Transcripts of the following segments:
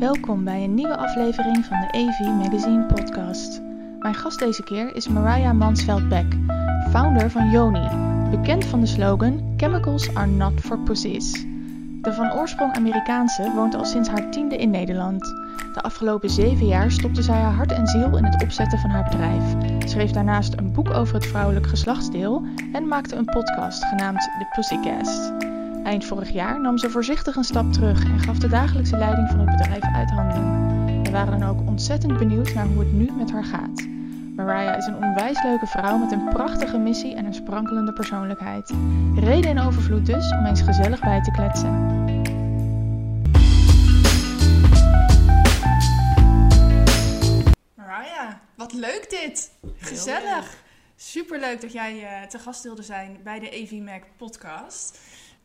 Welkom bij een nieuwe aflevering van de AV Magazine podcast. Mijn gast deze keer is Mariah Mansveld-Beck, founder van Yoni, bekend van de slogan Chemicals are not for pussies. De van oorsprong Amerikaanse woont al sinds haar tiende in Nederland. De afgelopen zeven jaar stopte zij haar hart en ziel in het opzetten van haar bedrijf, schreef daarnaast een boek over het vrouwelijk geslachtsdeel en maakte een podcast genaamd The Pussycast. Eind vorig jaar nam ze voorzichtig een stap terug en gaf de dagelijkse leiding van het bedrijf uit handen. We waren dan ook ontzettend benieuwd naar hoe het nu met haar gaat. Mariah is een onwijs leuke vrouw met een prachtige missie en een sprankelende persoonlijkheid. Reden in overvloed dus om eens gezellig bij te kletsen. Mariah, wat leuk dit! Gezellig! Superleuk dat jij uh, te gast wilde zijn bij de AV Mac podcast.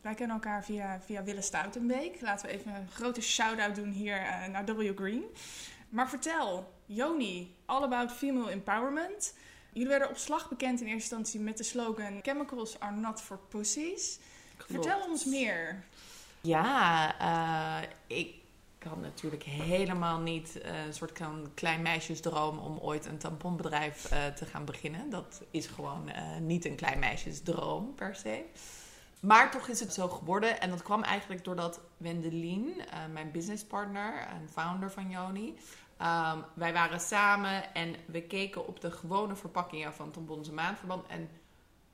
Wij kennen elkaar via, via Wille Stoutenbeek. Laten we even een grote shout-out doen hier uh, naar W Green. Maar vertel, Joni, all about female empowerment. Jullie werden op slag bekend in eerste instantie met de slogan Chemicals are not for pussies. Vertel ons meer. Ja, uh, ik had natuurlijk helemaal niet uh, een soort van klein meisjesdroom om ooit een tamponbedrijf uh, te gaan beginnen. Dat is gewoon niet een klein meisjesdroom per se. Maar toch is het zo geworden. En dat kwam eigenlijk doordat Wendelin, uh, mijn businesspartner en founder van Joni, um, wij waren samen en we keken op de gewone verpakkingen van tampons en maandverband. En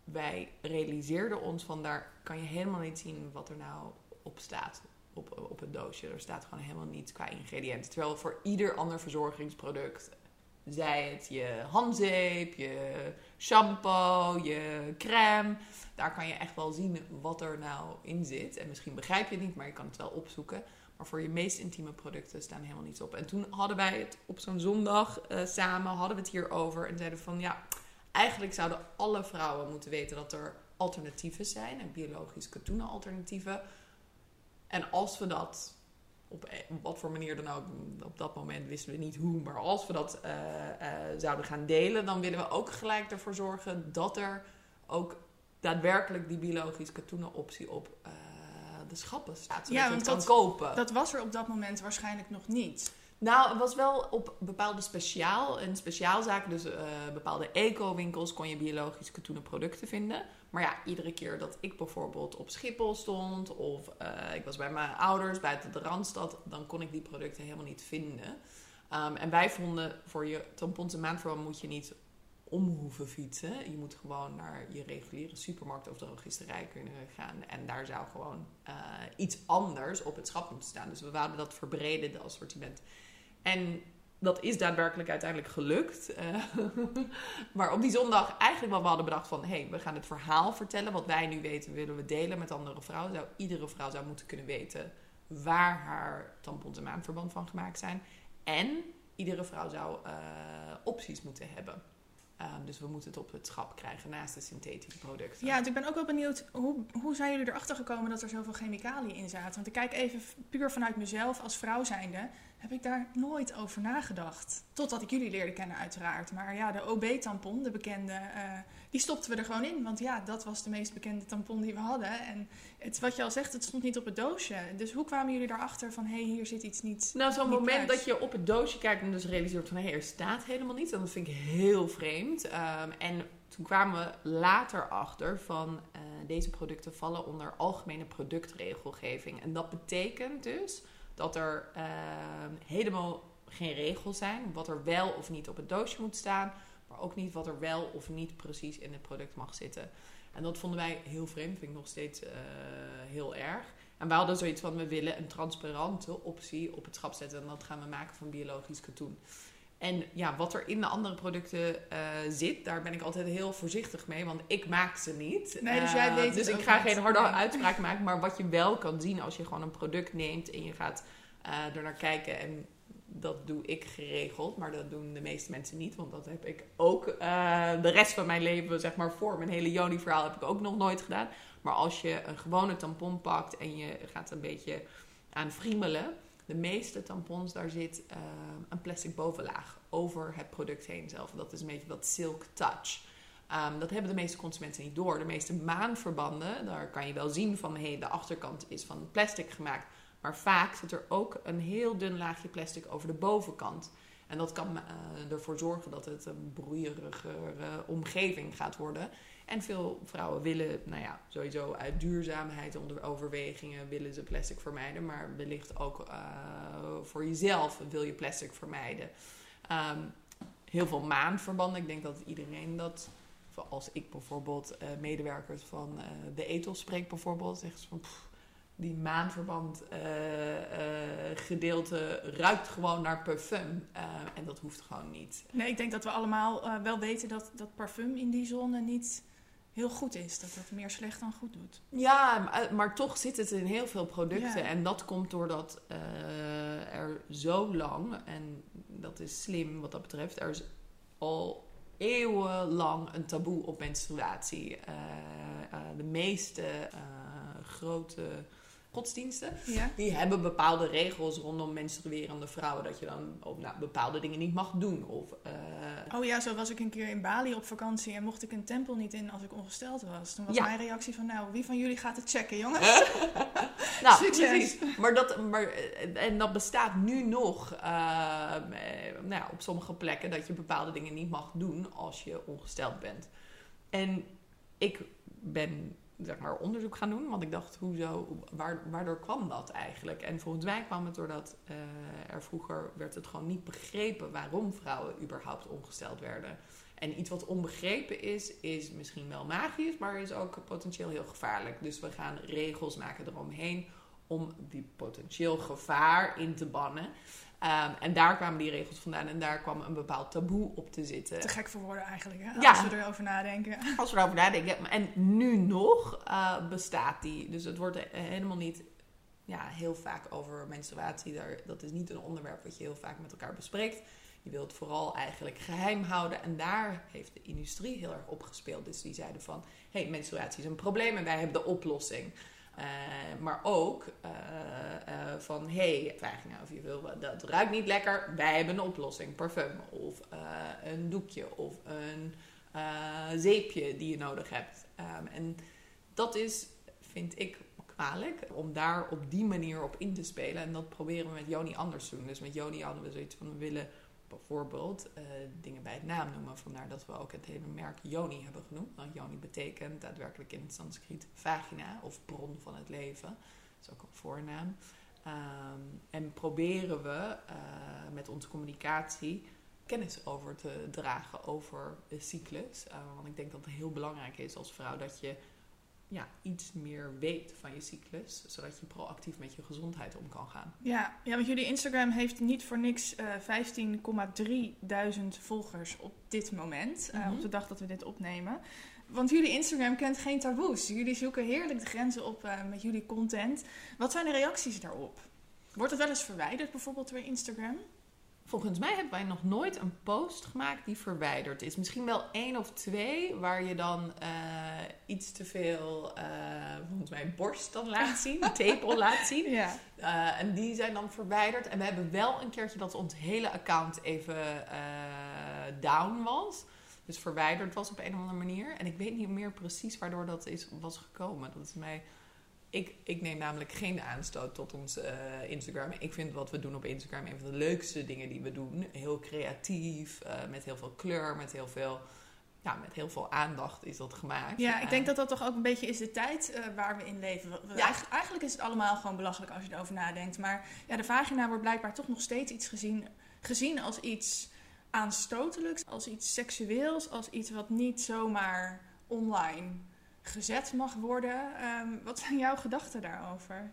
wij realiseerden ons van daar kan je helemaal niet zien wat er nou op staat. Op, op het doosje. Er staat gewoon helemaal niets qua ingrediënten. Terwijl voor ieder ander verzorgingsproduct zij het je handzeep, je shampoo, je crème. Daar kan je echt wel zien wat er nou in zit. En misschien begrijp je het niet, maar je kan het wel opzoeken. Maar voor je meest intieme producten staan helemaal niets op. En toen hadden wij het op zo'n zondag uh, samen, hadden we het hierover. En zeiden van ja, eigenlijk zouden alle vrouwen moeten weten dat er alternatieven zijn. En biologisch katoenen alternatieven. En als we dat op wat voor manier dan ook, op dat moment wisten we niet hoe, maar als we dat uh, uh, zouden gaan delen, dan willen we ook gelijk ervoor zorgen dat er ook daadwerkelijk die biologisch katoenen optie op uh, de schappen staat. Zodat Ja, je het want kan dat- kopen. Dat was er op dat moment waarschijnlijk nog niet. Nou, het was wel op bepaalde speciaal en speciaalzaken, dus eh, bepaalde eco-winkels kon je biologisch katoenen producten vinden. Maar ja, iedere keer dat ik bijvoorbeeld op Schiphol stond of eh, ik was bij mijn ouders buiten de Randstad, dan kon ik die producten helemaal niet vinden. Um, en wij vonden voor je tampons en maandverband moet je niet om hoeven fietsen. Je moet gewoon naar je reguliere supermarkt of drogisterij kunnen gaan. En daar zou gewoon uh, iets anders op het schap moeten staan. Dus we wouden dat verbreden, dat assortiment. En dat is daadwerkelijk uiteindelijk gelukt. Uh, maar op die zondag eigenlijk wel we hadden bedacht van... hé, hey, we gaan het verhaal vertellen. Wat wij nu weten willen we delen met andere vrouwen. Zou, iedere vrouw zou moeten kunnen weten waar haar tampons en maandverband van gemaakt zijn. En iedere vrouw zou uh, opties moeten hebben. Um, dus we moeten het op het schap krijgen naast de synthetische producten. Ja, ik ben ook wel benieuwd, hoe, hoe zijn jullie erachter gekomen dat er zoveel chemicaliën in zaten? Want ik kijk even puur vanuit mezelf als vrouw zijnde, heb ik daar nooit over nagedacht. Totdat ik jullie leerde kennen uiteraard. Maar ja, de OB-tampon, de bekende, uh, die stopten we er gewoon in. Want ja, dat was de meest bekende tampon die we hadden. En het, wat je al zegt, het stond niet op het doosje. Dus hoe kwamen jullie erachter van, hé, hey, hier zit iets niet Nou, zo'n niet moment dat je op het doosje kijkt en dus realiseert van, hé, hey, er staat helemaal niets. Dat vind ik heel vreemd. Um, en toen kwamen we later achter van uh, deze producten vallen onder algemene productregelgeving. En dat betekent dus dat er uh, helemaal geen regels zijn wat er wel of niet op het doosje moet staan, maar ook niet wat er wel of niet precies in het product mag zitten. En dat vonden wij heel vreemd, vind ik nog steeds uh, heel erg. En we hadden zoiets van, we willen een transparante optie op het schap zetten. En dat gaan we maken van biologisch katoen. En ja, wat er in de andere producten uh, zit, daar ben ik altijd heel voorzichtig mee. Want ik maak ze niet. Nee, dus jij weet uh, Dus ik ga geen harde Nee. uitspraak maken. Maar wat je wel kan zien als je gewoon een product neemt en je gaat uh, er naar kijken. En dat doe ik geregeld, maar dat doen de meeste mensen niet. Want dat heb ik ook de rest van mijn leven, zeg maar, voor mijn hele Joni-verhaal heb ik ook nog nooit gedaan. Maar als je een gewone tampon pakt en je gaat een beetje aan friemelen. De meeste tampons, daar zit uh, een plastic bovenlaag over het product heen zelf. Dat is een beetje dat silk touch. Um, dat hebben de meeste consumenten niet door. De meeste maanverbanden, daar kan je wel zien van... hey, de achterkant is van plastic gemaakt... Maar vaak zit er ook een heel dun laagje plastic over de bovenkant. En dat kan uh, ervoor zorgen dat het een broeierigere omgeving gaat worden. En veel vrouwen willen, nou ja, sowieso uit duurzaamheid onder overwegingen willen ze plastic vermijden. Maar wellicht ook uh, voor jezelf wil je plastic vermijden. Um, heel veel maanverbanden. Ik denk dat iedereen dat, als ik bijvoorbeeld uh, medewerkers van uh, de Ethos spreek bijvoorbeeld, zegt ze van die maanverband gedeelte ruikt gewoon naar parfum. en dat hoeft gewoon niet. Nee, ik denk dat we allemaal wel weten dat, dat parfum in die zone niet heel goed is. Dat het meer slecht dan goed doet. Ja, maar, maar toch zit het in heel veel producten. En dat komt doordat uh, er zo lang, en dat is slim wat dat betreft, er is al eeuwenlang een taboe op menstruatie. Uh, uh, de meeste grote godsdiensten. Ja. Die hebben bepaalde regels rondom menstruerende vrouwen. Dat je dan op nou, bepaalde dingen niet mag doen. Of, uh... Oh ja, zo was ik een keer in Bali op vakantie en mocht ik een tempel niet in als ik ongesteld was. Toen was mijn reactie van, nou, wie van jullie gaat het checken, jongens? nou, Succes. precies. Maar dat, maar, eh, en dat bestaat nu nog uh, nou ja, op sommige plekken dat je bepaalde dingen niet mag doen als je ongesteld bent. En ik ben zeg maar, onderzoek gaan doen. Want ik dacht, hoezo, waar, waardoor kwam dat eigenlijk? En volgens mij kwam het doordat uh, er vroeger werd het gewoon niet begrepen waarom vrouwen überhaupt ongesteld werden. En iets wat onbegrepen is, is misschien wel magisch, maar is ook potentieel heel gevaarlijk. Dus we gaan regels maken eromheen om die potentieel gevaar in te bannen. Um, en daar kwamen die regels vandaan en daar kwam een bepaald taboe op te zitten. Te gek voor woorden eigenlijk, hè? als we erover nadenken. Als we erover nadenken. En nu nog uh, bestaat die. Dus het wordt helemaal niet ja, heel vaak over menstruatie. Daar, dat is niet een onderwerp wat je heel vaak met elkaar bespreekt. Je wilt vooral eigenlijk geheim houden. En daar heeft de industrie heel erg op gespeeld. Dus die zeiden van, hé, hey, menstruatie is een probleem en wij hebben de oplossing. Uh, maar ook uh, uh, van, hé, hey, nou of je wil, dat ruikt niet lekker, wij hebben een oplossing. Parfum of een doekje of een zeepje die je nodig hebt. Um, en dat is, vind ik, kwalijk om daar op die manier op in te spelen. En dat proberen we met Joni anders te doen. Dus met Joni hadden we zoiets van, we willen bijvoorbeeld uh, dingen bij het naam noemen. Vandaar dat we ook het hele merk Yoni hebben genoemd. Nou, Yoni betekent daadwerkelijk in het Sanskriet vagina of bron van het leven. Dat is ook een voornaam. Um, en proberen we uh, met onze communicatie kennis over te dragen over de cyclus. Uh, want ik denk dat het heel belangrijk is als vrouw dat je ja, iets meer weet van je cyclus, zodat je proactief met je gezondheid om kan gaan. Ja, ja want jullie Instagram heeft niet voor niks uh, 15,3 duizend volgers op dit moment, uh, op de dag dat we dit opnemen. Want jullie Instagram kent geen taboes. Jullie zoeken heerlijk de grenzen op uh, met jullie content. Wat zijn de reacties daarop? Wordt het wel eens verwijderd bijvoorbeeld door Instagram? Volgens mij hebben wij nog nooit een post gemaakt die verwijderd is. Misschien wel één of twee waar je dan uh, iets te veel, uh, volgens mij, borst dan laat zien, tepel laat zien. Ja. Uh, en die zijn dan verwijderd. En we hebben wel een keertje dat ons hele account even down was. Dus verwijderd was op een of andere manier. En ik weet niet meer precies waardoor dat is, was gekomen. Dat is mij ik, ik neem namelijk geen aanstoot tot ons Instagram. Ik vind wat we doen op Instagram een van de leukste dingen die we doen. Heel creatief, met heel veel kleur, met heel veel, ja, met heel veel aandacht is dat gemaakt. Ja, ik denk dat dat toch ook een beetje is de tijd uh, waar we in leven. Ja. Eigenlijk is het allemaal gewoon belachelijk als je erover nadenkt. Maar ja, de vagina wordt blijkbaar toch nog steeds iets gezien, gezien als iets aanstotelijks, als iets seksueels, als iets wat niet zomaar online gezet mag worden. Um, wat zijn jouw gedachten daarover?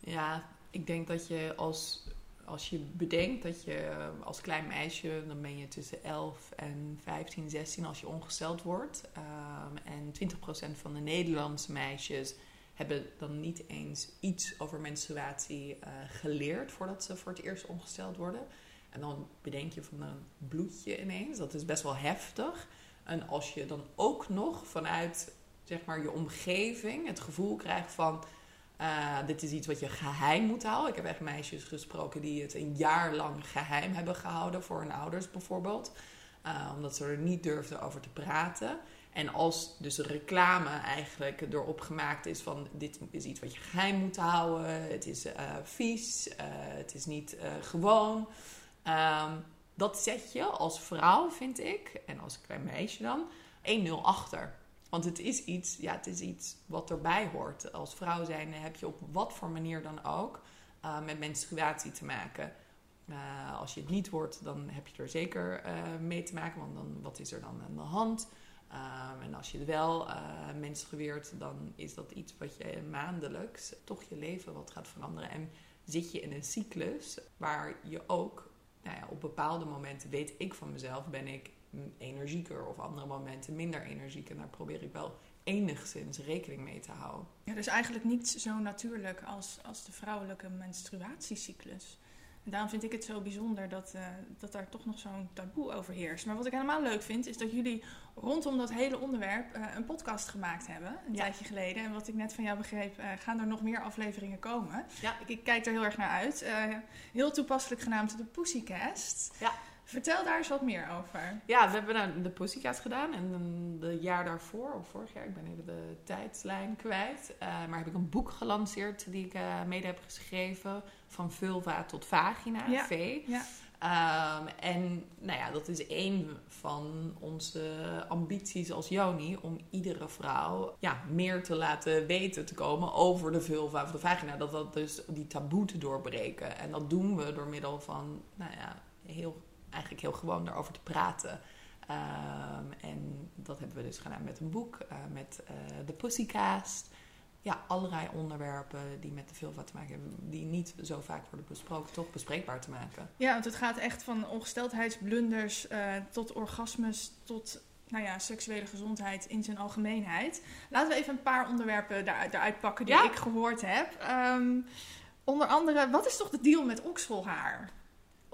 Ja, ik denk dat je als, als je bedenkt dat je als klein meisje, dan ben je tussen 11 en 15, 16 als je ongesteld wordt. Um, en 20% van de Nederlandse meisjes hebben dan niet eens iets over menstruatie uh, geleerd voordat ze voor het eerst ongesteld worden. En dan bedenk je van een bloedje ineens. Dat is best wel heftig. En als je dan ook nog vanuit zeg maar, je omgeving het gevoel krijgt van... Uh, dit is iets wat je geheim moet houden. Ik heb echt meisjes gesproken die het een jaar lang geheim hebben gehouden voor hun ouders bijvoorbeeld. Uh, omdat ze er niet durfden over te praten. En als dus reclame eigenlijk erop gemaakt is van dit is iets wat je geheim moet houden, het is uh, vies, het is niet gewoon. Um, dat zet je als vrouw, vind ik, en als klein meisje dan, 1-0 achter. Want het is iets, ja, het is iets wat erbij hoort. Als vrouw zijn heb je op wat voor manier dan ook met menstruatie te maken. als je het niet wordt, dan heb je er zeker mee te maken. Want dan, wat is er dan aan de hand? Um, en als je het wel menstrueert, dan is dat iets wat je maandelijks toch je leven wat gaat veranderen. En zit je in een cyclus waar je ook nou ja, op bepaalde momenten, weet ik van mezelf, ben ik energieker of andere momenten minder energiek. En daar probeer ik wel enigszins rekening mee te houden. Ja, dus eigenlijk niet zo natuurlijk als, als de vrouwelijke menstruatiecyclus. En daarom vind ik het zo bijzonder dat, uh, dat daar toch nog zo'n taboe over heerst. Maar wat ik helemaal leuk vind, is dat jullie rondom dat hele onderwerp uh, een podcast gemaakt hebben. Een tijdje geleden. En wat ik net van jou begreep, uh, gaan er nog meer afleveringen komen. Ja. Ik, ik kijk er heel erg naar uit. heel toepasselijk genaamd de Pussycast. Ja. Vertel daar eens wat meer over. Ja, we hebben nou de Pussycast gedaan. En de jaar daarvoor, of vorig jaar, ik ben even de tijdslijn kwijt. Uh, maar heb ik een boek gelanceerd die ik uh, mede heb geschreven. Van vulva tot vagina, ja. V. Ja. Um, en nou ja, dat is één van onze ambities als Joni. Om iedere vrouw ja, meer te laten weten te komen over de vulva of de vagina. Dat dat dus die taboe te doorbreken. En dat doen we door middel van, nou ja, heel eigenlijk heel gewoon daarover te praten. Um, en dat hebben we dus gedaan met een boek, uh, met uh, de Pussycast. Ja, allerlei onderwerpen die met de vulva te maken hebben, die niet zo vaak worden besproken, toch bespreekbaar te maken. Ja, want het gaat echt van ongesteldheidsblunders uh, tot orgasmes, tot nou ja, seksuele gezondheid in zijn algemeenheid. Laten we even een paar onderwerpen daaruit, eruit pakken die ja? ik gehoord heb. Um, onder andere, wat is toch de deal met okselhaar?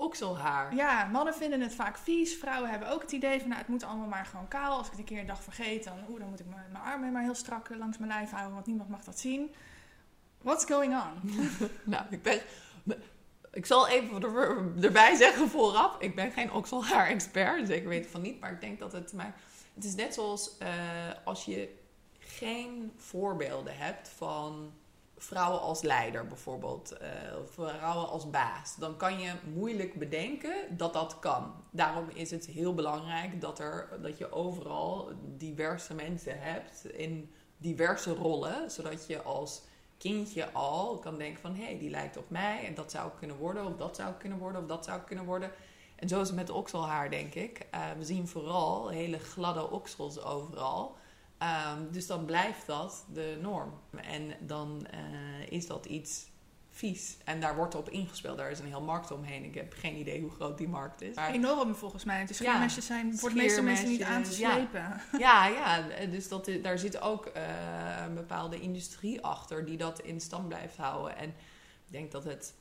Okselhaar. Ja, mannen vinden het vaak vies. Vrouwen hebben ook het idee van, nou, het moet allemaal maar gewoon kaal. Als ik het een keer een dag vergeet, dan, oeh, dan moet ik mijn armen maar heel strak langs mijn lijf houden, want niemand mag dat zien. What's going on? nou, ik ben... Ik zal even er, erbij zeggen vooraf, ik ben geen okselhaar-expert, zeker weten van niet, maar ik denk dat het... Maar het is net zoals uh, als je geen voorbeelden hebt van vrouwen als leider bijvoorbeeld, uh, vrouwen als baas, dan kan je moeilijk bedenken dat dat kan. Daarom is het heel belangrijk dat, er, dat je overal diverse mensen hebt in diverse rollen, zodat je als kindje al kan denken van hé, hey, die lijkt op mij en dat zou kunnen worden, of dat zou kunnen worden, of dat zou kunnen worden. En zo is het met okselhaar, denk ik. Uh, we zien vooral hele gladde oksels overal. Um, dus dan blijft dat de norm. En dan uh, is dat iets vies. En daar wordt op ingespeeld. Daar is een heel markt omheen. Ik heb geen idee hoe groot die markt is. Maar... Enorm volgens mij. Het is ja, zijn voor de meeste mensen niet aan te slepen. Ja, ja, ja dus dat, daar zit ook uh, een bepaalde industrie achter die dat in stand blijft houden. En ik denk dat het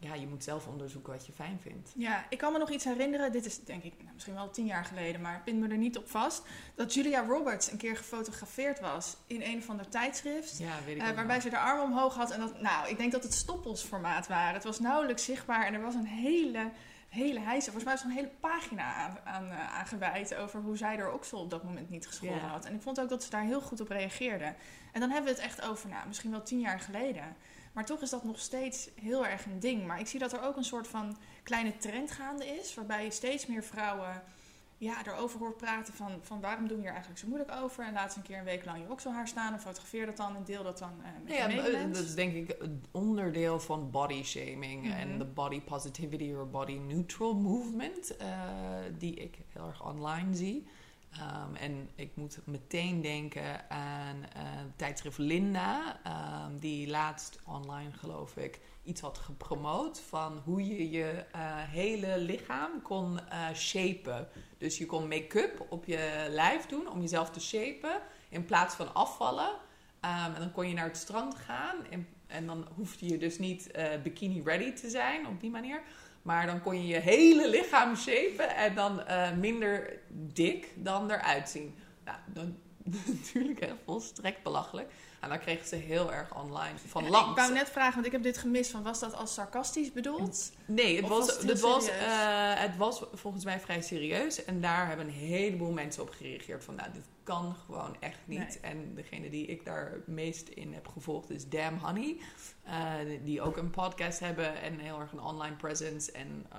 ja, je moet zelf onderzoeken wat je fijn vindt. Ja, ik kan me nog iets herinneren. Dit is denk ik nou, misschien wel tien jaar geleden, maar pin me er niet op vast. Dat Julia Roberts een keer gefotografeerd was in een van de tijdschrift. Ja, weet ik uh, waarbij ze de arm omhoog had. En dat, nou, ik denk dat het stoppelsformaat waren. Het was nauwelijks zichtbaar en er was een hele, hele. Volgens mij was er een hele pagina aan, aan, uh, aan gewijd over hoe zij er oksel op dat moment niet geschoren had. En ik vond ook dat ze daar heel goed op reageerde. En dan hebben we het echt over, nou, misschien wel tien jaar geleden. Maar toch is dat nog steeds heel erg een ding. Maar ik zie dat er ook een soort van kleine trend gaande is. Waarbij je steeds meer vrouwen ja, erover hoort praten van, van waarom doen we hier eigenlijk zo moeilijk over. En laat eens een keer een week lang je okselhaar staan. En fotografeer dat dan en deel dat dan uh, met ja, je Dat is denk ik een onderdeel van body shaming. Mhm. En de body positivity or body neutral movement. Uh, die ik heel erg online zie. Um, en ik moet meteen denken aan uh, tijdschrift Linda, um, die laatst online, geloof ik, iets had gepromoot van hoe je je uh, hele lichaam kon uh, shapen. Dus je kon make-up op je lijf doen om jezelf te shapen in plaats van afvallen. Um, en dan kon je naar het strand gaan en, en dan hoefde je dus niet bikini ready te zijn op die manier. Maar dan kon je je hele lichaam shapen en dan uh, minder dik dan eruit zien. Nou, dan natuurlijk volstrekt belachelijk. En dan kregen ze heel erg online van langs. Ik wou net vragen, want ik heb dit gemist. Van, was dat als sarcastisch bedoeld? Nee, het Of was, was het was, eh, het was volgens mij vrij serieus. En daar hebben een heleboel mensen op gereageerd. Van nou, dit kan gewoon echt niet. Nee. En degene die ik daar meest in heb gevolgd is Damn Honey. eh, die ook een podcast hebben en heel erg een online presence. En eh,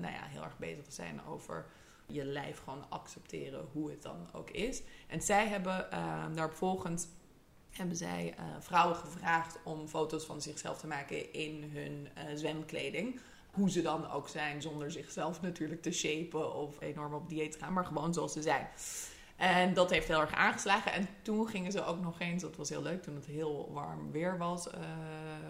nou ja, heel erg bezig zijn over je lijf gewoon accepteren hoe het dan ook is. En zij hebben daarop volgend hebben zij eh, vrouwen gevraagd om foto's van zichzelf te maken in hun eh, zwemkleding. Hoe ze dan ook zijn, zonder zichzelf natuurlijk te shapen of enorm op dieet te gaan, maar gewoon zoals ze zijn. En dat heeft heel erg aangeslagen. En toen gingen ze ook nog eens, dat was heel leuk, toen het heel warm weer was eh,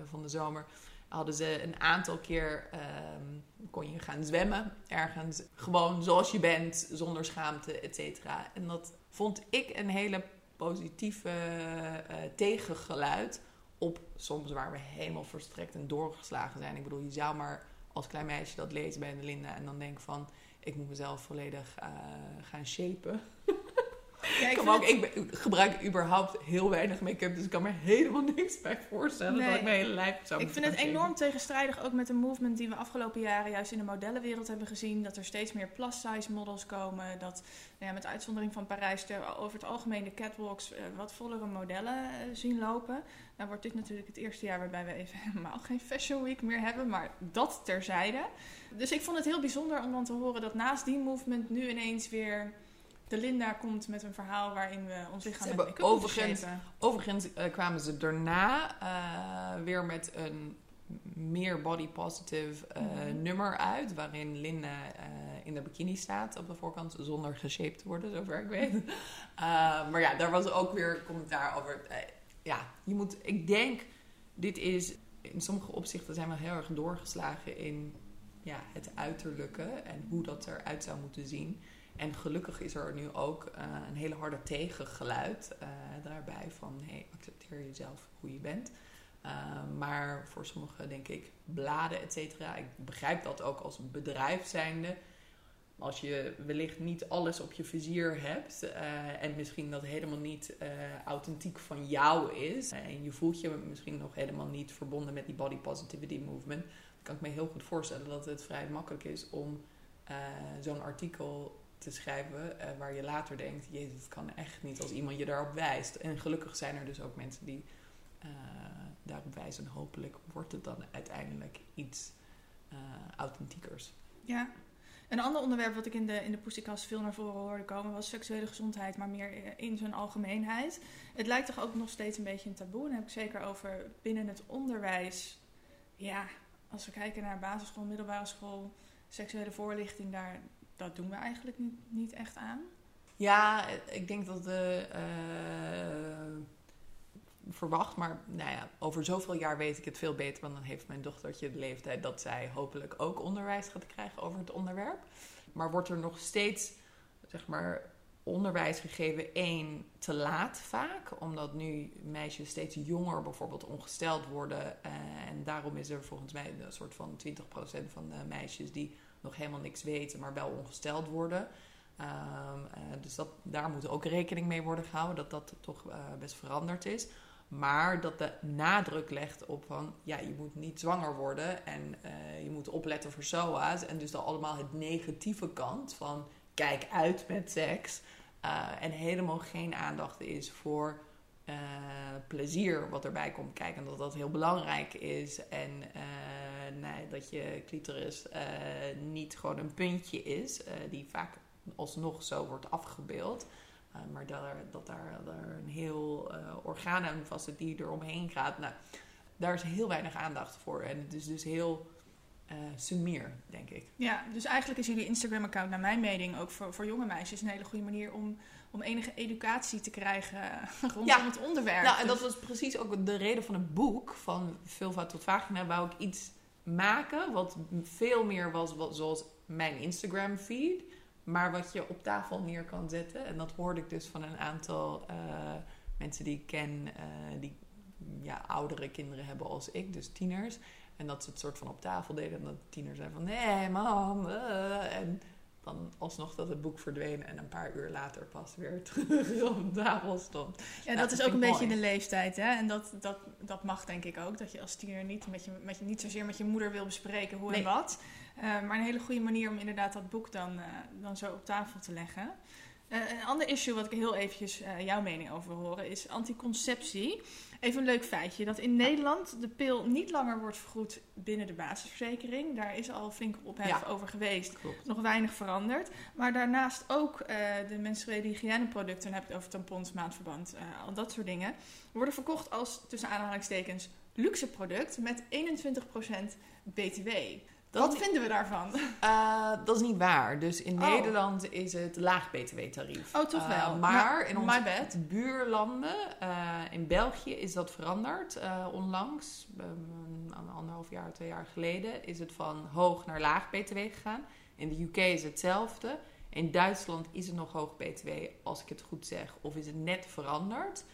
van de zomer, hadden ze een aantal keer, ehm, kon je gaan zwemmen ergens. Gewoon zoals je bent, zonder schaamte, et cetera. En dat vond ik een hele positieve eh, tegengeluid op soms waar we helemaal verstrekt en doorgeslagen zijn. Ik bedoel, je zou maar als klein meisje dat lezen bij de Linda en dan denken van, ik moet mezelf volledig eh, gaan shapen. Ja, Ik, ben- gebruik überhaupt heel weinig make-up, dus ik kan me helemaal niks bij voorstellen Nee. dat ik mijn hele lijf zou Ik vind het enorm tegenstrijdig ook met de movement die we afgelopen jaren juist in de modellenwereld hebben gezien. Dat er steeds meer plus-size models komen. Dat nou ja, met uitzondering van Parijs er over het algemeen de catwalks eh, wat vollere modellen eh, zien lopen. Nou wordt dit natuurlijk het eerste jaar waarbij we even helemaal geen Fashion Week meer hebben. Maar dat terzijde. Dus ik vond het heel bijzonder om dan te horen dat naast die movement nu ineens weer... De Linda komt met een verhaal waarin we ons lichaam hebben make-up overigens- eh, kwamen ze daarna eh, weer met een meer body positive eh, Mhm. nummer uit. Waarin Linda in de bikini staat op de voorkant. Zonder geshaped te worden, zover ik weet. Maar ja, daar was ook weer commentaar over. Ja, je moet... Ik denk, dit is... In sommige opzichten zijn we heel erg doorgeslagen in ja, het uiterlijke. En hoe dat eruit zou moeten zien. En gelukkig is er nu ook eh, een hele harde tegengeluid eh, daarbij van hey, accepteer jezelf hoe je bent. Eh, maar voor sommigen denk ik bladen, et cetera. Ik begrijp dat ook als bedrijf zijnde. Als je wellicht niet alles op je vizier hebt en misschien dat helemaal niet authentiek van jou is. en je voelt je misschien nog helemaal niet verbonden met die body positivity movement. Kan ik me heel goed voorstellen dat het vrij makkelijk is om zo'n artikel te schrijven eh, waar je later denkt, jezus, het kan echt niet als iemand je daarop wijst. En gelukkig zijn er dus ook mensen die eh, daarop wijzen. En hopelijk wordt het dan uiteindelijk iets eh, authentiekers. Ja. Een ander onderwerp wat ik in de, in de veel naar voren hoorde komen was seksuele gezondheid, maar meer in zijn algemeenheid. Het lijkt toch ook nog steeds een beetje een taboe. En heb ik zeker over binnen het onderwijs. Ja, als we kijken naar basisschool, middelbare school, seksuele voorlichting, daar, dat doen we eigenlijk niet, echt aan. Ja, ik denk dat de. eh, verwacht, maar nou ja, over zoveel jaar weet ik het veel beter. Want dan heeft mijn dochtertje de leeftijd dat zij hopelijk ook onderwijs gaat krijgen over het onderwerp. Maar wordt er nog steeds, zeg maar, onderwijs gegeven? één, te laat vaak. Omdat nu meisjes steeds jonger bijvoorbeeld ongesteld worden. eh, en daarom is er volgens mij een soort van 20% van de meisjes die nog helemaal niks weten, maar wel ongesteld worden. Ehm, eh, dus dat, daar moet ook rekening mee worden gehouden dat dat toch eh, best veranderd is. Maar dat de nadruk legt op van ja, je moet niet zwanger worden en eh, je moet opletten voor SOA's. En dus dan allemaal het negatieve kant van kijk uit met seks. En helemaal geen aandacht is voor eh, plezier wat erbij komt kijken. En dat dat heel belangrijk is. En eh, nee, dat je clitoris eh, niet gewoon een puntje is, die vaak alsnog zo wordt afgebeeld. Uh, maar dat, er, dat daar, een heel uh, orgaan aan vast zit die er omheen gaat. Nou, daar is heel weinig aandacht voor. En het is dus heel uh, sumier, denk ik. Ja, dus eigenlijk is jullie Instagram-account, naar mijn mening, ook voor, voor jonge meisjes een hele goede manier om, om enige educatie te krijgen rondom ja. het onderwerp. Nou, en dat was precies ook de reden van het boek, van Vulva tot Vagina, wou ik iets maken wat veel meer was wat, zoals mijn Instagram-feed maar wat je op tafel neer kan zetten. En dat hoorde ik dus van een aantal uh, mensen die ik ken, uh, die ja, oudere kinderen hebben als ik, dus tieners. En dat ze het soort van op tafel deden. En dat tieners zeiden van, nee mam. Uh. En dan alsnog dat het boek verdween en een paar uur later pas weer terug op tafel stond. Ja, dat is ook een beetje de leeftijd, hè? En dat, dat, dat mag denk ik ook. Dat je als tiener niet, met je, met je, niet zozeer met je moeder wil bespreken hoe en wat. Uh, maar een hele goede manier om inderdaad dat boek dan, uh, dan zo op tafel te leggen. Uh, een ander issue wat ik heel eventjes jouw mening over wil horen is anticonceptie. Even een leuk feitje. Dat in Nederland de pil niet langer wordt vergoed binnen de basisverzekering. Daar is al flink ophef over geweest. Klopt. Nog weinig veranderd. Maar daarnaast ook uh, de menstruele hygiëneproducten. Dan heb ik het over tampons, maandverband, al dat soort dingen. Worden verkocht als, tussen aanhalingstekens, luxe product met 21% BTW. Dat Wat vinden we daarvan? Uh, dat is niet waar. Dus in oh. Nederland is het laag btw-tarief. Oh, toch wel? Uh, maar in onze buurlanden, uh, in België is dat veranderd onlangs. Um, anderhalf jaar, twee jaar geleden is het van hoog naar laag btw gegaan. In de UK is hetzelfde. In Duitsland is het nog hoog btw, als ik het goed zeg. Of is het net veranderd.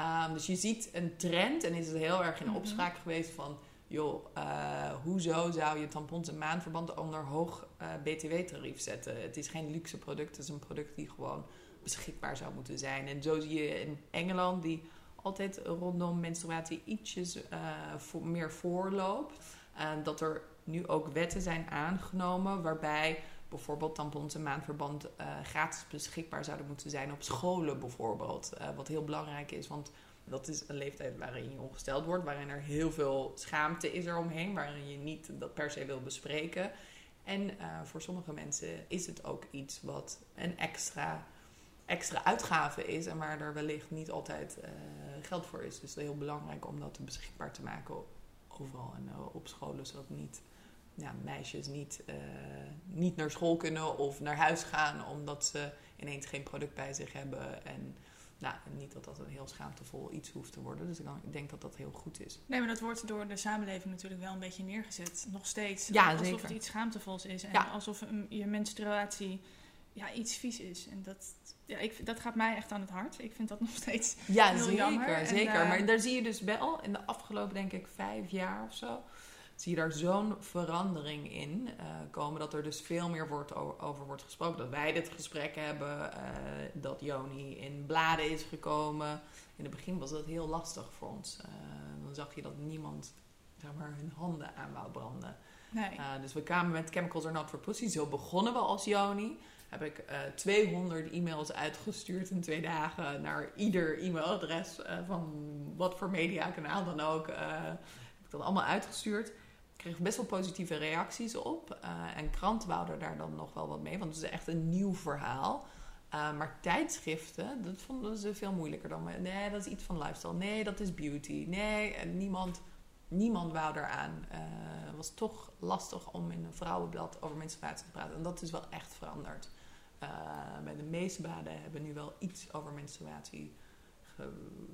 Um, dus je ziet een trend en is het heel erg in mhm. opspraak geweest van joh, uh, hoezo zou je tampons en maandverband onder hoog uh, btw-tarief zetten? Het is geen luxe product, het is een product die gewoon beschikbaar zou moeten zijn. En zo zie je in Engeland, die altijd rondom menstruatie ietsjes uh, voor, meer voorloopt, dat er nu ook wetten zijn aangenomen waarbij bijvoorbeeld tampons en maandverband gratis beschikbaar zouden moeten zijn op scholen bijvoorbeeld. wat heel belangrijk is, want dat is een leeftijd waarin je ongesteld wordt, waarin er heel veel schaamte is eromheen, waarin je niet dat per se wil bespreken. En uh, voor sommige mensen is het ook iets wat een extra, extra uitgave is en waar er wellicht niet altijd uh, geld voor is. Dus het is heel belangrijk om dat beschikbaar te maken overal en uh, op scholen, zodat niet, ja, meisjes niet, niet naar school kunnen of naar huis gaan omdat ze ineens geen product bij zich hebben. En nou, niet dat dat een heel schaamtevol iets hoeft te worden. Dus ik, denk dat dat heel goed is. Nee, maar dat wordt door de samenleving natuurlijk wel een beetje neergezet. Nog steeds. Ja, alsof zeker. het iets schaamtevols is. En ja. alsof je menstruatie ja, iets vies is. En dat, ja, ik, dat gaat mij echt aan het hart. Ik vind dat nog steeds ja, heel zeker, jammer. Zeker, uh, maar daar zie je dus wel in de afgelopen, denk ik, vijf jaar of zo zie je daar zo'n verandering in uh, komen. Dat er dus veel meer wordt over, over, wordt gesproken. Dat wij dit gesprek hebben. Uh, dat Joni in bladen is gekomen. In het begin was dat heel lastig voor ons. Uh, dan zag je dat niemand zeg maar, hun handen aan wou branden. Nee. dus we kwamen met Chemicals Are Not For Pussy. Zo begonnen we als Joni. Heb ik 200 e-mails uitgestuurd in twee dagen naar ieder e-mailadres van wat voor mediakanaal dan ook. heb ik dat allemaal uitgestuurd kreeg best wel positieve reacties op. Uh, en kranten wouden daar dan nog wel wat mee, want het is echt een nieuw verhaal. Uh, maar tijdschriften, dat vonden ze veel moeilijker dan... Nee, dat is iets van lifestyle. Nee, dat is beauty. Nee, niemand, niemand wou eraan. Uh, het was toch lastig om in een vrouwenblad over menstruatie te praten. En dat is wel echt veranderd. bij de meeste bladen hebben nu wel iets over menstruatie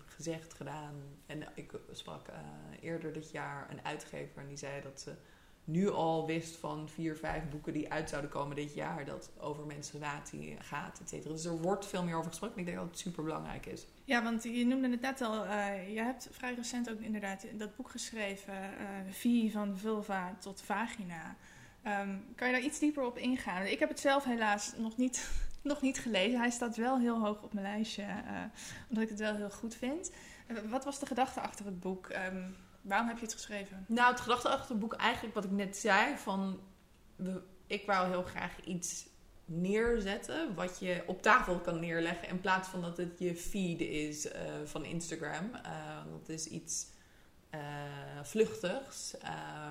gezegd, gedaan. En ik sprak uh, eerder dit jaar een uitgever en die zei dat ze nu al wist van vier, vijf boeken die uit zouden komen dit jaar, dat over menstruatie gaat, et cetera. Dus er wordt veel meer over gesproken en ik denk dat het super belangrijk is. Ja, want je noemde het net al, uh, je hebt vrij recent ook inderdaad dat boek geschreven, uh, Vie van vulva tot vagina. Um, kan je daar iets dieper op ingaan? Ik heb het zelf helaas nog niet nog niet gelezen. Hij staat wel heel hoog op mijn lijstje, uh, omdat ik het wel heel goed vind. Uh, wat was de gedachte achter het boek? Um, waarom heb je het geschreven? Nou, het gedachte achter het boek eigenlijk wat ik net zei. Van, ik wou heel graag iets neerzetten wat je op tafel kan neerleggen in plaats van dat het je feed is uh, van Instagram. dat is iets vluchtigs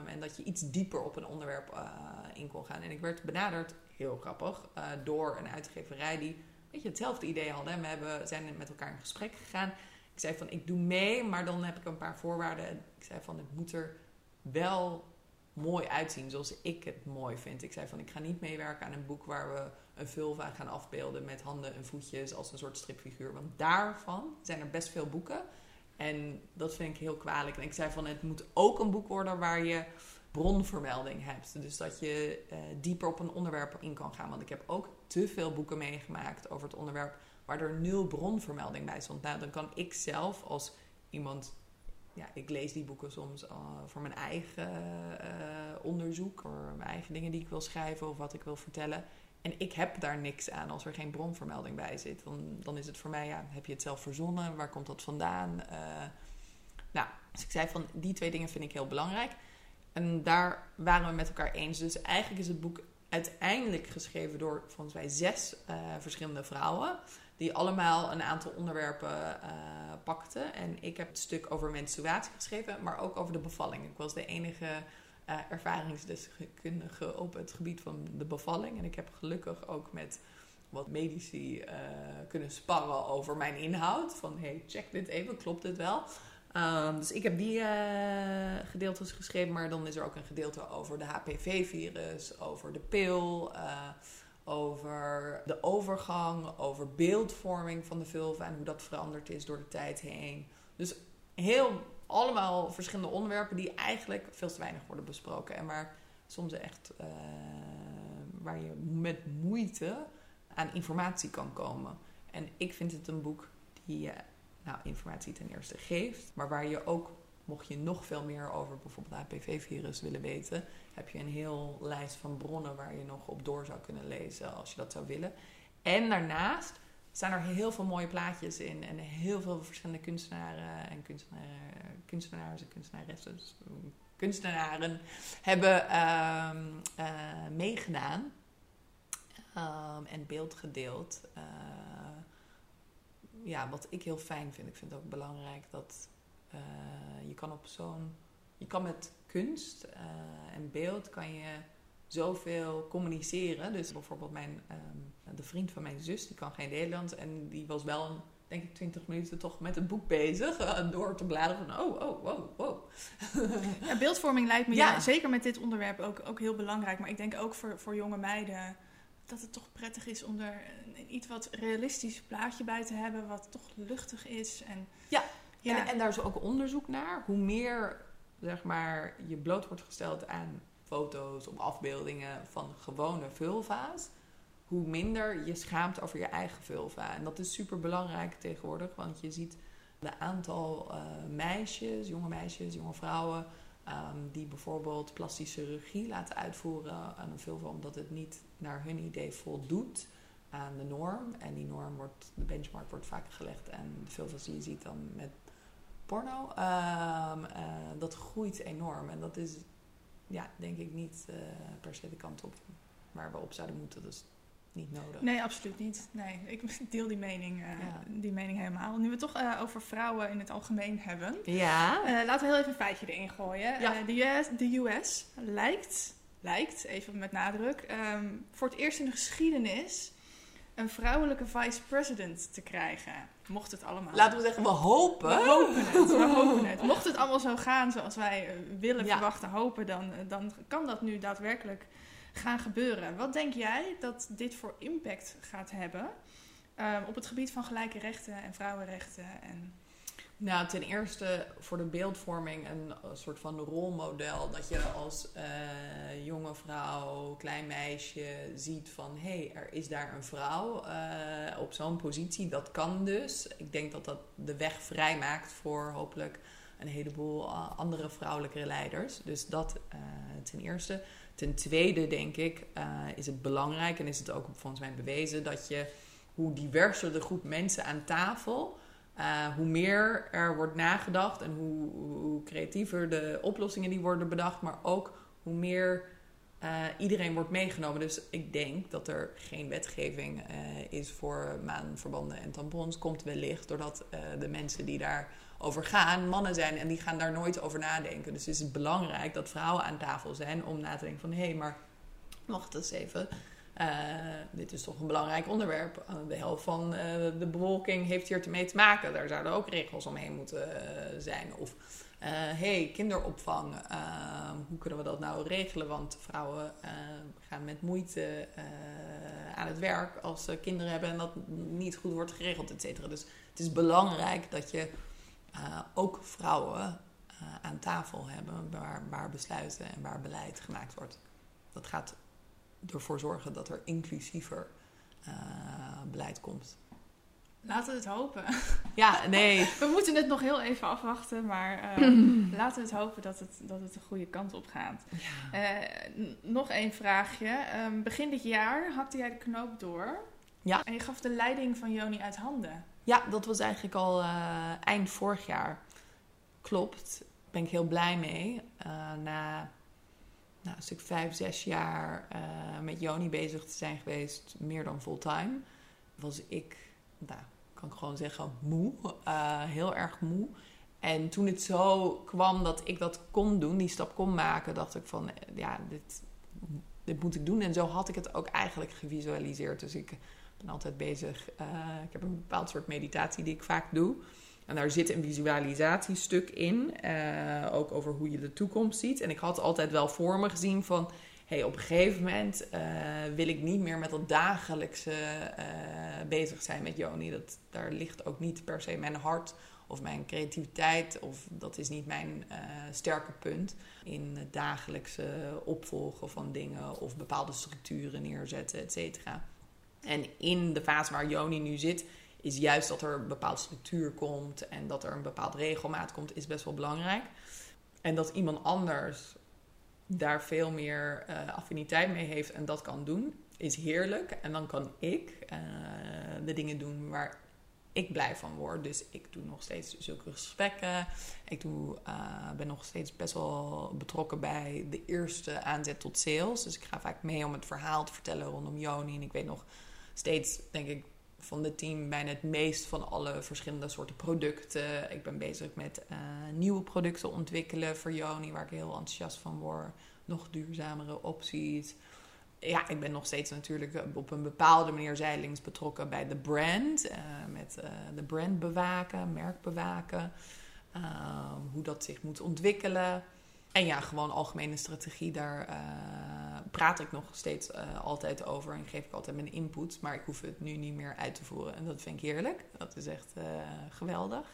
en dat je iets dieper op een onderwerp in kon gaan. En ik werd benaderd heel grappig, uh, door een uitgeverij die weet je, hetzelfde idee hadden. We hebben, zijn met elkaar in gesprek gegaan. Ik zei van, ik doe mee, maar dan heb ik een paar voorwaarden. Ik zei van, het moet er wel mooi uitzien zoals ik het mooi vind. Ik zei van, ik ga niet meewerken aan een boek waar we een vulva gaan afbeelden met handen en voetjes als een soort stripfiguur. Want daarvan zijn er best veel boeken. En dat vind ik heel kwalijk. En ik zei van, het moet ook een boek worden waar je bronvermelding hebt. Dus dat je uh, dieper op een onderwerp in kan gaan. Want ik heb ook te veel boeken meegemaakt over het onderwerp waar er nul bronvermelding bij stond. Nou, dan kan ik zelf als iemand. Ja, ik lees die boeken soms uh, voor mijn eigen uh, onderzoek, voor mijn eigen dingen die ik wil schrijven of wat ik wil vertellen. En ik heb daar niks aan als er geen bronvermelding bij zit. Dan, dan is het voor mij, ja, heb je het zelf verzonnen? Waar komt dat vandaan? Uh, nou, dus ik zei van, die twee dingen vind ik heel belangrijk. En daar waren we met elkaar eens. Dus eigenlijk is het boek uiteindelijk geschreven door, volgens mij, zes uh, verschillende vrouwen. Die allemaal een aantal onderwerpen uh, pakten. En ik heb het stuk over menstruatie geschreven, maar ook over de bevalling. Ik was de enige uh, ervaringsdeskundige op het gebied van de bevalling. En ik heb gelukkig ook met wat medici uh, kunnen sparren over mijn inhoud. Van hey, check dit even, klopt dit wel? Um, dus ik heb die uh, gedeeltes geschreven, maar dan is er ook een gedeelte over de HPV-virus, over de pil, over de overgang, over beeldvorming van de vulva en hoe dat veranderd is door de tijd heen. Dus heel allemaal verschillende onderwerpen die eigenlijk veel te weinig worden besproken. En waar soms echt uh, waar je met moeite aan informatie kan komen. En ik vind het een boek die je nou, informatie ten eerste geeft, maar waar je ook, mocht je nog veel meer over bijvoorbeeld HPV-virus willen weten, heb je een heel lijst van bronnen waar je nog op door zou kunnen lezen als je dat zou willen. En daarnaast zijn er heel veel mooie plaatjes in. En heel veel verschillende kunstenaren en kunstenaren, kunstenaars en kunstenaressen. Dus kunstenaren hebben uh, uh, meegedaan um, en beeld gedeeld. Uh, ja, wat ik heel fijn vind. Ik vind het ook belangrijk dat uh, je kan op zo'n... Je kan met kunst en beeld kan je zoveel communiceren. Dus bijvoorbeeld mijn, um, de vriend van mijn zus, die kan geen Nederlands. En die was wel, een, denk ik, 20 minuten toch met het boek bezig. Uh, door te bladeren van, oh, oh, wow, wow. ja, beeldvorming lijkt me ja. zeker met dit onderwerp ook, ook heel belangrijk. Maar ik denk ook voor, voor jonge meiden dat het toch prettig is om er een iets wat realistisch plaatje bij te hebben. Wat toch luchtig is. En, ja, ja. En, en daar is ook onderzoek naar. Hoe meer, zeg maar, je bloot wordt gesteld aan foto's of afbeeldingen van gewone vulva's, hoe minder je schaamt over je eigen vulva. En dat is super belangrijk tegenwoordig, want je ziet de aantal uh, meisjes, jonge meisjes, jonge vrouwen, um, die bijvoorbeeld plastische chirurgie laten uitvoeren aan een vulva, omdat het niet naar hun idee voldoet aan de norm. En die norm wordt, de benchmark wordt vaak gelegd aan de vulva's die je ziet dan met porno. Um, uh, dat groeit enorm en dat is ja, denk ik niet uh, per se de kant op waar we op zouden moeten. Dus niet nodig. Nee, absoluut niet. Nee, ik deel die mening, uh, ja. die mening helemaal. Nu we het toch uh, over vrouwen in het algemeen hebben. Ja. laten we heel even een feitje erin gooien. Ja. de, US, de US lijkt, lijkt, even met nadruk, um, voor het eerst in de geschiedenis een vrouwelijke vice-president te krijgen. Mocht het allemaal. Laten we zeggen, we hopen. We hopen het. We hopen het. Mocht het allemaal zo gaan zoals wij eh, willen, verwachten, hopen, dan, eh, dan kan dat nu daadwerkelijk gaan gebeuren. Wat denk jij dat dit voor impact gaat hebben um, op het gebied van gelijke rechten en vrouwenrechten? En... Nou, ten eerste voor de beeldvorming een soort van rolmodel. Dat je als uh, jonge vrouw, klein meisje ziet van... hé, hey, er is daar een vrouw uh, op zo'n positie. Dat kan dus. Ik denk dat dat de weg vrij maakt voor hopelijk een heleboel andere vrouwelijke leiders. Dus dat ten eerste. Ten tweede denk ik is het belangrijk en is het ook volgens mij bewezen... dat je hoe diverser de groep mensen aan tafel uh, hoe meer er wordt nagedacht en hoe, hoe, creatiever de oplossingen die worden bedacht, maar ook hoe meer uh, iedereen wordt meegenomen. Dus ik denk dat er geen wetgeving uh, is voor maanverbanden en tampons. Komt wellicht doordat de mensen die daarover gaan mannen zijn en die gaan daar nooit over nadenken. Dus is het belangrijk dat vrouwen aan tafel zijn om na te denken van hé, hey, maar wacht eens even. Uh, dit is toch een belangrijk onderwerp. Uh, de helft van uh, de bevolking heeft hier mee te maken. Daar zouden ook regels omheen moeten zijn. Of hey, kinderopvang. hoe kunnen we dat nou regelen? Want vrouwen gaan met moeite aan het werk als ze kinderen hebben en dat niet goed wordt geregeld, et cetera. Dus het is belangrijk dat je ook vrouwen aan tafel hebben waar, waar besluiten en waar beleid gemaakt wordt. Dat gaat ervoor zorgen dat er inclusiever uh, beleid komt. Laten we het hopen. Ja, nee. We moeten het nog heel even afwachten, maar uh, laten we het hopen dat het, dat het de goede kant op gaat. Ja. Uh, nog één vraagje. Um, begin dit jaar hakte jij de knoop door. Ja. En je gaf de leiding van Joni uit handen. Ja, dat was eigenlijk al eind vorig jaar. Klopt. Daar ben ik heel blij mee. na nou, een stuk vijf, zes jaar met Joni bezig te zijn geweest, meer dan fulltime, was ik, nou, kan ik gewoon zeggen, moe. Uh, heel erg moe. En toen het zo kwam dat ik dat kon doen, die stap kon maken, dacht ik van, ja, dit, dit moet ik doen. En zo had ik het ook eigenlijk gevisualiseerd. Dus ik ben altijd bezig. Ik heb een bepaald soort meditatie die ik vaak doe. En daar zit een visualisatiestuk in, uh, ook over hoe je de toekomst ziet. En ik had altijd wel voor me gezien van, hey, op een gegeven moment uh, wil ik niet meer met dat dagelijkse uh, bezig zijn met Joni. Dat, daar ligt ook niet per se mijn hart of mijn creativiteit. Of dat is niet mijn sterke punt in het dagelijkse opvolgen van dingen of bepaalde structuren neerzetten, et cetera. En in de fase waar Joni nu zit, is juist dat er een bepaalde structuur komt en dat er een bepaalde regelmaat komt, is best wel belangrijk. En dat iemand anders daar veel meer uh, affiniteit mee heeft en dat kan doen, is heerlijk. En dan kan ik uh, de dingen doen waar ik blij van word. Dus ik doe nog steeds zulke gesprekken. Ik doe, uh, ben nog steeds best wel betrokken bij de eerste aanzet tot sales. Dus ik ga vaak mee om het verhaal te vertellen rondom Joni. En ik weet nog steeds, denk ik, van het team bijna het meest van alle verschillende soorten producten. Ik ben bezig met uh, nieuwe producten ontwikkelen voor Joni, waar ik heel enthousiast van word. Nog duurzamere opties. Ja, ik ben nog steeds natuurlijk op een bepaalde manier zijdelings betrokken bij de brand. Uh, met uh, de brand bewaken, merk bewaken. hoe dat zich moet ontwikkelen. En ja, gewoon algemene strategie, daar uh, praat ik nog steeds uh, altijd over en geef ik altijd mijn input. Maar ik hoef het nu niet meer uit te voeren. En dat vind ik heerlijk. Dat is echt uh, geweldig.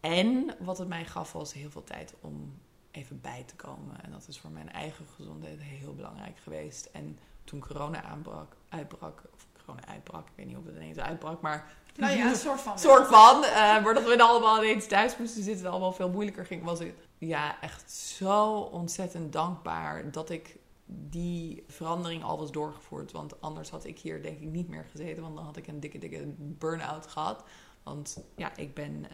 En wat het mij gaf was heel veel tijd om even bij te komen. En dat is voor mijn eigen gezondheid heel belangrijk geweest. En toen corona aanbrak, uitbrak, of corona uitbrak, ik weet niet of het ineens uitbrak, maar nou ja, een soort van. soort van. Uh, maar dat we dan allemaal ineens thuis moesten zitten, allemaal veel moeilijker ging, was het ja, echt zo ontzettend dankbaar dat ik die verandering al was doorgevoerd. Want anders had ik hier denk ik niet meer gezeten, want dan had ik een dikke, dikke burn-out gehad. Want ja, ik ben uh,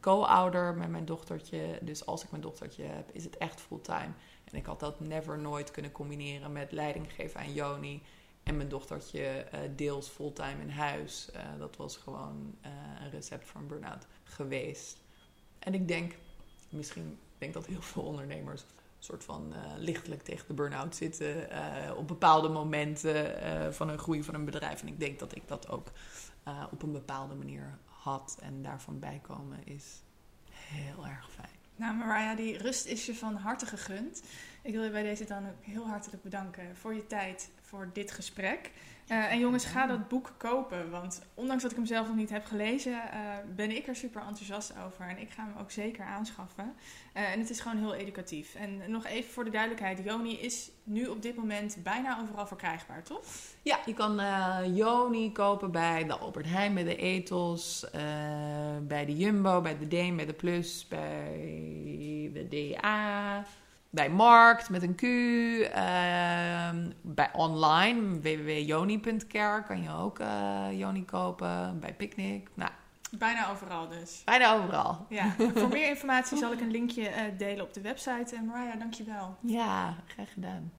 co-ouder met mijn dochtertje. Dus als ik mijn dochtertje heb, is het echt fulltime. En ik had dat never nooit kunnen combineren met leiding geven aan Joni. En mijn dochtertje uh, deels fulltime in huis. Uh, dat was gewoon een recept voor een burn-out geweest. En ik denk, misschien denk dat heel veel ondernemers een soort van lichtelijk tegen de burn-out zitten. op bepaalde momenten van een groei van een bedrijf. En ik denk dat ik dat ook op een bepaalde manier had. En daarvan bijkomen is heel erg fijn. Nou, Mariah, die rust is je van harte gegund. Ik wil je bij deze dan ook heel hartelijk bedanken voor je tijd, voor dit gesprek. Uh, en jongens, ga dat boek kopen. Want ondanks dat ik hem zelf nog niet heb gelezen, uh, ben ik er super enthousiast over. En ik ga hem ook zeker aanschaffen. Uh, en het is gewoon heel educatief. En nog even voor de duidelijkheid: Joni is nu op dit moment bijna overal verkrijgbaar, toch? Ja, je kan Joni kopen bij de Albert Heijn, bij de Ethos, bij de Jumbo, bij de Deen, bij de Plus, bij de DA bij Markt met een Q. Uh, bij online, www.joni.care kan je ook uh, Joni kopen. Bij Picnic. Nou, Bijna overal dus. Bijna overal. Ja. Voor meer informatie zal ik een linkje uh, delen op de website. En Mariah, dankjewel. Ja, graag gedaan.